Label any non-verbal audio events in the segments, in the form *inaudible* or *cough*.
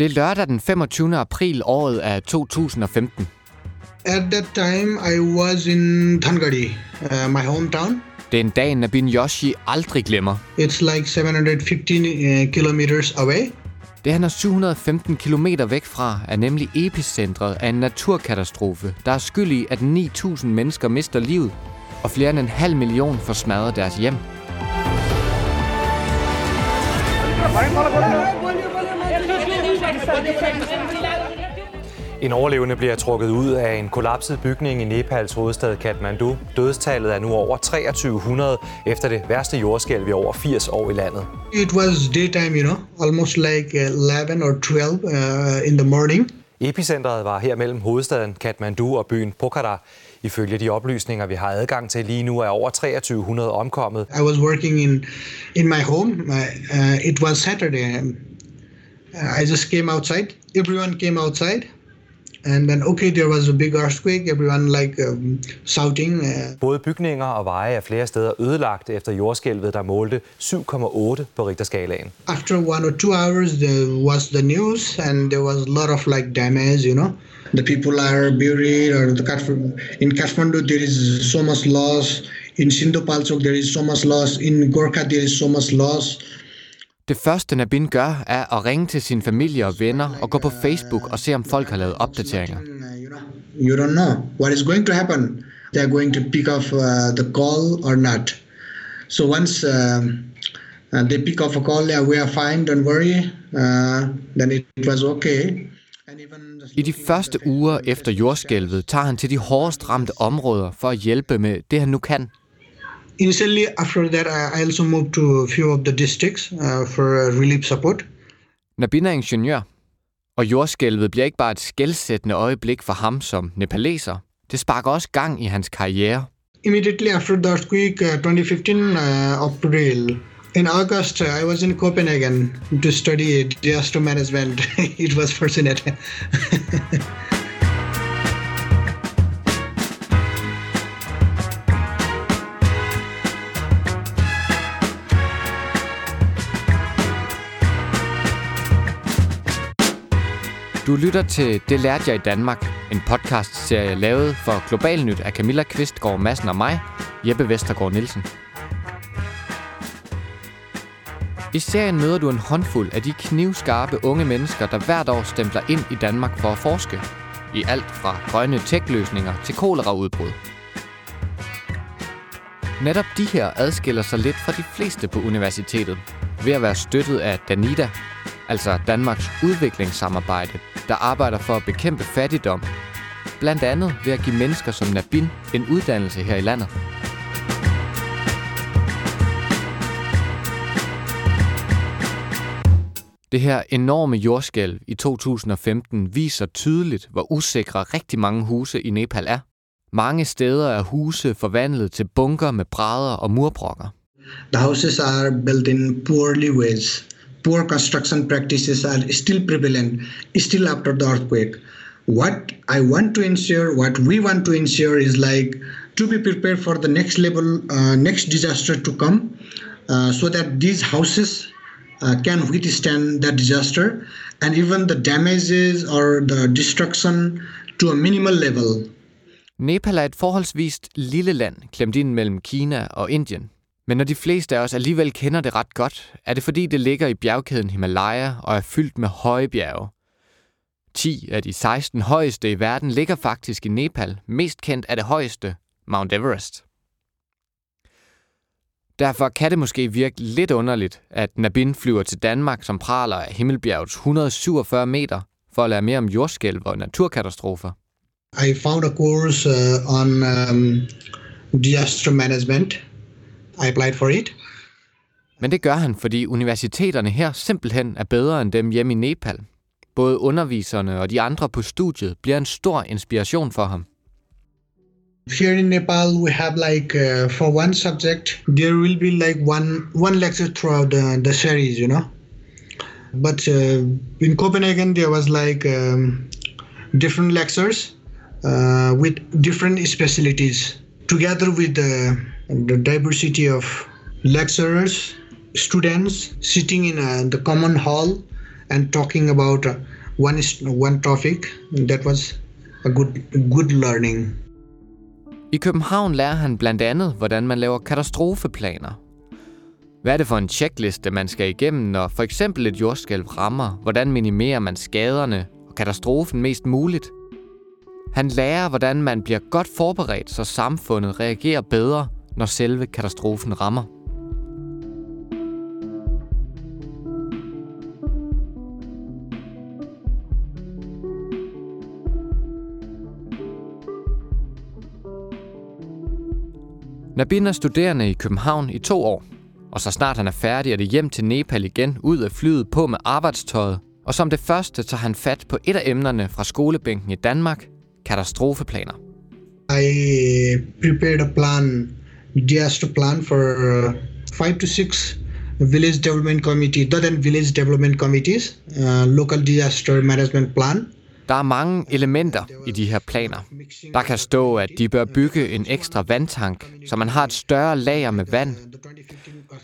Det er lørdag den 25. april året af 2015. At that time, I was in Thangadi, uh, my hometown. Det er en dag, Nabin Yoshi aldrig glemmer. It's like 715 uh, kilometers away. Det han er 715 km væk fra, er nemlig epicentret af en naturkatastrofe, der er skyld i, at 9.000 mennesker mister livet, og flere end en halv million får smadret deres hjem. En overlevende bliver trukket ud af en kollapset bygning i Nepals hovedstad Kathmandu. Dødstallet er nu over 2300 efter det værste jordskælv i over 80 år i landet. It was daytime, you know, almost like uh, 11 or 12 uh, in the morning. Epicentret var her mellem hovedstaden Kathmandu og byen Pokhara. Ifølge de oplysninger, vi har adgang til lige nu, er over 2300 omkommet. I was working in in my home. Uh, uh, it was Saturday. I just came outside. Everyone came outside. And then, okay, there was a big earthquake. Everyone like um, shouting. Uh, Både bygninger og veje er flere steder ødelagt efter jordskælvet, der målte 7,8 på Richterskalaen. after one or two hours, there was the news, and there was a lot of like damage. You know, the people are buried, or the in Kathmandu there is so much loss. In Sindhupalchok there is so much loss. In Gorkha there is so much loss. Det første Nabin gør, er at ringe til sin familie og venner og gå på Facebook og se, om folk har lavet opdateringer. You don't know what is going to happen. They are going to pick up uh, the call or not. So once uh, uh, they pick up a call, yeah, we are fine. Don't worry. Uh, then it was okay. I de første uger efter jordskælvet tager han til de hårdest ramte områder for at hjælpe med det, han nu kan. Initially, after that, I I also moved to a few of the districts uh, for uh, relief support. Nabin er ingeniør, og jordskælvet bliver ikke bare et skældsættende øjeblik for ham som nepaleser. Det sparker også gang i hans karriere. Immediately after the earthquake, uh, 2015 uh, April. In August, uh, I was in Copenhagen to study disaster management. *laughs* it was fortunate. *laughs* Du lytter til Det lærte jeg i Danmark, en podcast-serie lavet for Global Nyt af Camilla Kvistgaard Madsen og mig, Jeppe Vestergaard Nielsen. I serien møder du en håndfuld af de knivskarpe unge mennesker, der hvert år stempler ind i Danmark for at forske. I alt fra grønne tech-løsninger til koleraudbrud. Netop de her adskiller sig lidt fra de fleste på universitetet ved at være støttet af Danida, altså Danmarks udviklingssamarbejde, der arbejder for at bekæmpe fattigdom, blandt andet ved at give mennesker som Nabin en uddannelse her i landet. Det her enorme jordskælv i 2015 viser tydeligt, hvor usikre rigtig mange huse i Nepal er. Mange steder er huse forvandlet til bunker med brædder og murbrokker. the houses are built in poorly ways. Poor construction practices are still prevalent, still after the earthquake. What I want to ensure, what we want to ensure is like to be prepared for the next level, uh, next disaster to come, uh, so that these houses uh, can withstand that disaster and even the damages or the destruction to a minimal level. Nepal er et forholdsvist lille land, klemt ind mellem Kina og Indien. Men når de fleste af os alligevel kender det ret godt, er det fordi det ligger i bjergkæden Himalaya og er fyldt med høje bjerge. 10 af de 16 højeste i verden ligger faktisk i Nepal. Mest kendt er det højeste, Mount Everest. Derfor kan det måske virke lidt underligt, at Nabin flyver til Danmark som praler af Himmelbjergets 147 meter for at lære mere om jordskælv og naturkatastrofer. I found a course uh, on um, disaster management. I applied for it. Men det gør han, fordi universiteterne her simpelthen er bedre end dem hjemme i Nepal. Både underviserne og de andre på studiet bliver en stor inspiration for ham. Here in Nepal, we have like uh, for one subject, there will be like one one lecture throughout the, the series, you know. But uh, in Copenhagen, there was like um, different lectures uh, with different specialties, together with the, the diversity of lecturers, students sitting in uh, the common hall and talking about uh, one is one topic. That was a good good learning. I København lærer han blandt andet, hvordan man laver katastrofeplaner. Hvad er det for en checkliste, man skal igennem, når for eksempel et jordskælv rammer? Hvordan minimerer man skaderne og katastrofen mest muligt? Han lærer, hvordan man bliver godt forberedt, så samfundet reagerer bedre, når selve katastrofen rammer. Nabin er studerende i København i to år, og så snart han er færdig, er det hjem til Nepal igen, ud af flyet på med arbejdstøjet. Og som det første tager han fat på et af emnerne fra skolebænken i Danmark, katastrofeplaner. I prepared a plan, disaster plan for uh, five to six village development committee, than village development committees, uh, local disaster management plan. Der er mange elementer i de her planer. Der kan stå, at de bør bygge en ekstra vandtank, så man har et større lager med vand.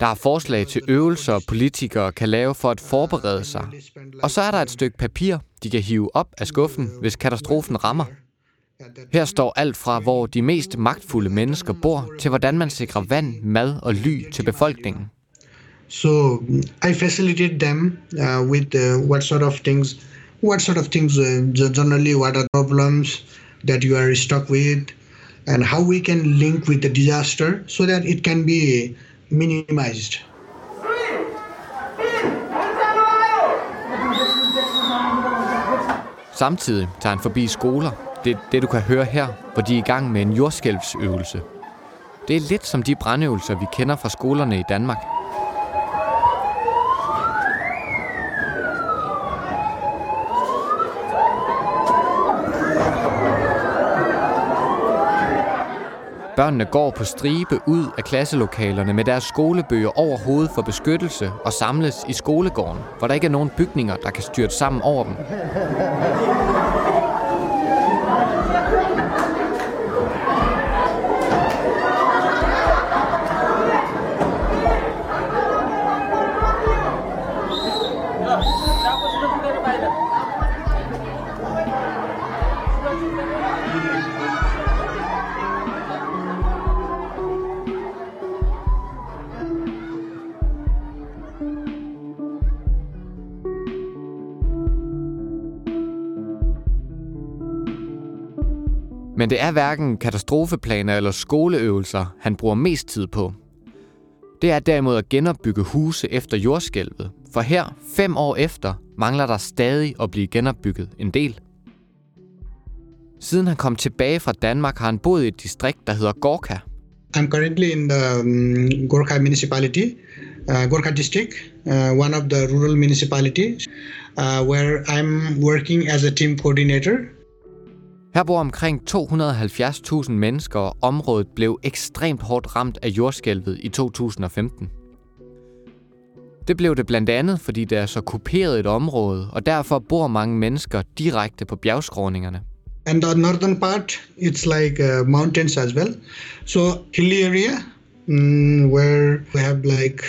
Der er forslag til øvelser, politikere kan lave for at forberede sig. Og så er der et stykke papir, de kan hive op af skuffen, hvis katastrofen rammer. Her står alt fra, hvor de mest magtfulde mennesker bor, til hvordan man sikrer vand, mad og ly til befolkningen. So I facilitate them uh, with uh, what sort of things what sort of things uh, generally what are problems that you are stuck with and how we can link with the disaster so that it can be minimized Samtidig tager han forbi skoler. Det det, du kan høre her, hvor de er i gang med en jordskælvsøvelse. Det er lidt som de brandøvelser, vi kender fra skolerne i Danmark. Børnene går på stribe ud af klasselokalerne med deres skolebøger over hovedet for beskyttelse og samles i skolegården, hvor der ikke er nogen bygninger, der kan styrte sammen over dem. Men det er hverken katastrofeplaner eller skoleøvelser, han bruger mest tid på. Det er derimod at genopbygge huse efter jordskælvet, for her, fem år efter, mangler der stadig at blive genopbygget en del. Siden han kom tilbage fra Danmark, har han boet i et distrikt, der hedder Gorka. I'm currently in the um, Gorkha municipality, uh, Gorkha district, uh, one of the rural municipalities, uh, where I'm working as a team coordinator her bor omkring 270.000 mennesker, og området blev ekstremt hårdt ramt af jordskælvet i 2015. Det blev det blandt andet, fordi det er så kuperet et område, og derfor bor mange mennesker direkte på bjergskråningerne. And the northern part, it's like uh, mountains as well. So hilly area mm, where we have like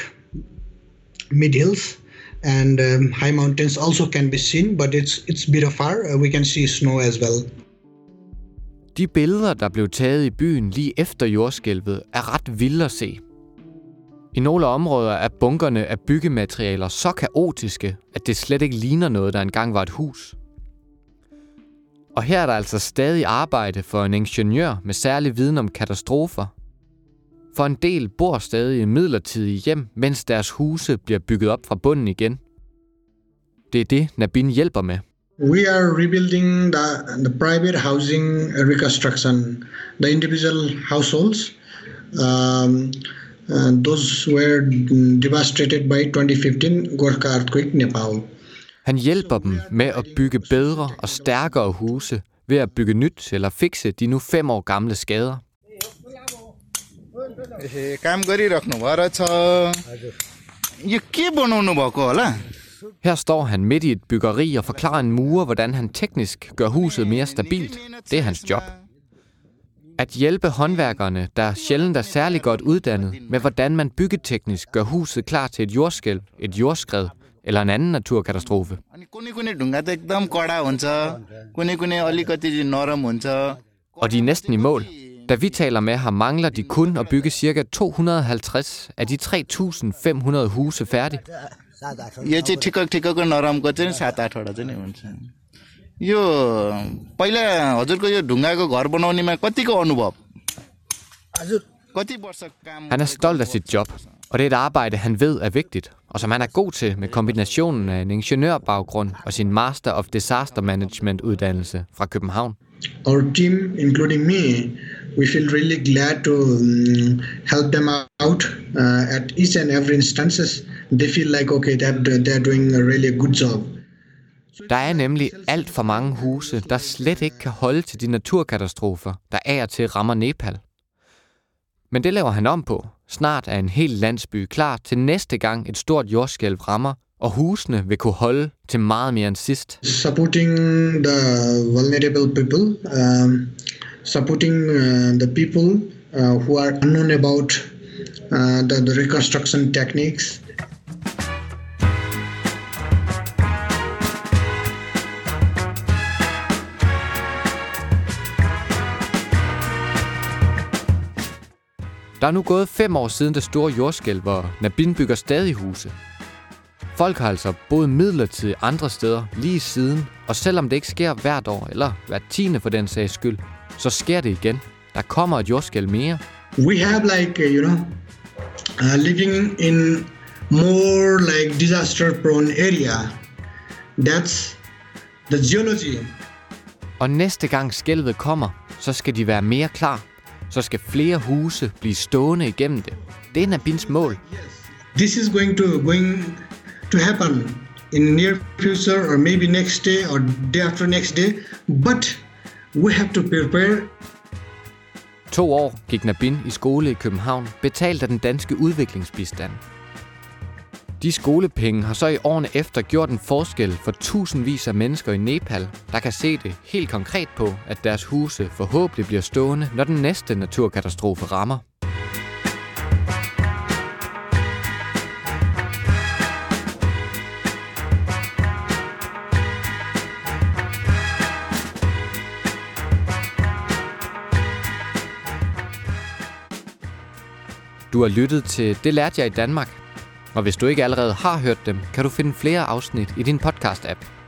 mid hills and um, high mountains also can be seen, but it's it's bit of far. Uh, we can see snow as well. De billeder, der blev taget i byen lige efter jordskælvet, er ret vilde at se. I nogle områder er bunkerne af byggematerialer så kaotiske, at det slet ikke ligner noget, der engang var et hus. Og her er der altså stadig arbejde for en ingeniør med særlig viden om katastrofer. For en del bor stadig i midlertidige hjem, mens deres huse bliver bygget op fra bunden igen. Det er det, Nabin hjælper med – we are rebuilding the, the private housing reconstruction, the individual households. Um, those were devastated by 2015 Gorkha earthquake Nepal. Han hjælper dem med at bygge bedre og stærkere huse ved at bygge nyt eller fikse de nu fem år gamle skader. काम गरिराख्नु भएर छ यो के बनाउनु भएको होला her står han midt i et byggeri og forklarer en murer, hvordan han teknisk gør huset mere stabilt. Det er hans job. At hjælpe håndværkerne, der sjældent er særlig godt uddannet, med hvordan man byggeteknisk gør huset klar til et jordskælv, et jordskred, eller en anden naturkatastrofe. Og de er næsten i mål. Da vi taler med ham, mangler de kun at bygge ca. 250 af de 3.500 huse færdigt. यो चाहिँ ठिक्क ठिक्कको नरमको चाहिँ सात आठवटा चाहिँ हुन्छ यो पहिला हजुरको यो ढुङ्गाको घर बनाउनेमा कतिको अनुभव कति वर्ष काम Han er stolt af sit job, og det er et arbejde, han ved er vigtigt, og som han er god til med kombinationen af en ingeniørbaggrund og sin Master of Disaster Management uddannelse fra København. Our team, including me, we feel really glad to um, help them out uh, at each and every instances. They feel like okay, that they're doing a really good job. Der er nemlig alt for mange huse, der slet ikke kan holde til de naturkatastrofer, der af og til rammer Nepal. Men det laver han om på. Snart er en hel landsby klar til næste gang et stort jordskælv rammer, og husene vil kunne holde til meget mere end sidst. Supporting the vulnerable people, um, supporting uh, the people uh, who are unknown about uh, the, the reconstruction techniques. Der er nu gået fem år siden det store jordskælv, hvor Nabin bygger stadig huse. Folk har altså boet midlertidigt andre steder lige siden, og selvom det ikke sker hvert år, eller hvert tiende for den sags skyld, så sker det igen. Der kommer et jordskælv mere. We have like uh, you know uh, living in more like disaster prone area. That's the geology. Og næste gang skælvet kommer, så skal de være mere klar. Så skal flere huse blive stående igennem det. Det er Nabins mål. This is going to going to happen in near future or maybe next day or day after next day. But we have to prepare To år gik Nabin i skole i København, betalt af den danske udviklingsbistand. De skolepenge har så i årene efter gjort en forskel for tusindvis af mennesker i Nepal, der kan se det helt konkret på, at deres huse forhåbentlig bliver stående, når den næste naturkatastrofe rammer. Du har lyttet til Det lærte jeg i Danmark. Og hvis du ikke allerede har hørt dem, kan du finde flere afsnit i din podcast-app.